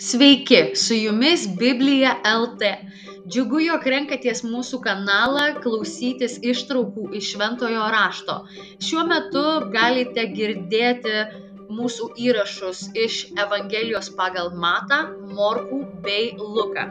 Sveiki, su jumis Biblija LT. Džiugu, jog renkatės mūsų kanalą klausytis ištraukų iš Šventojo rašto. Šiuo metu galite girdėti mūsų įrašus iš Evangelijos pagal Matą, Morkų bei Luką.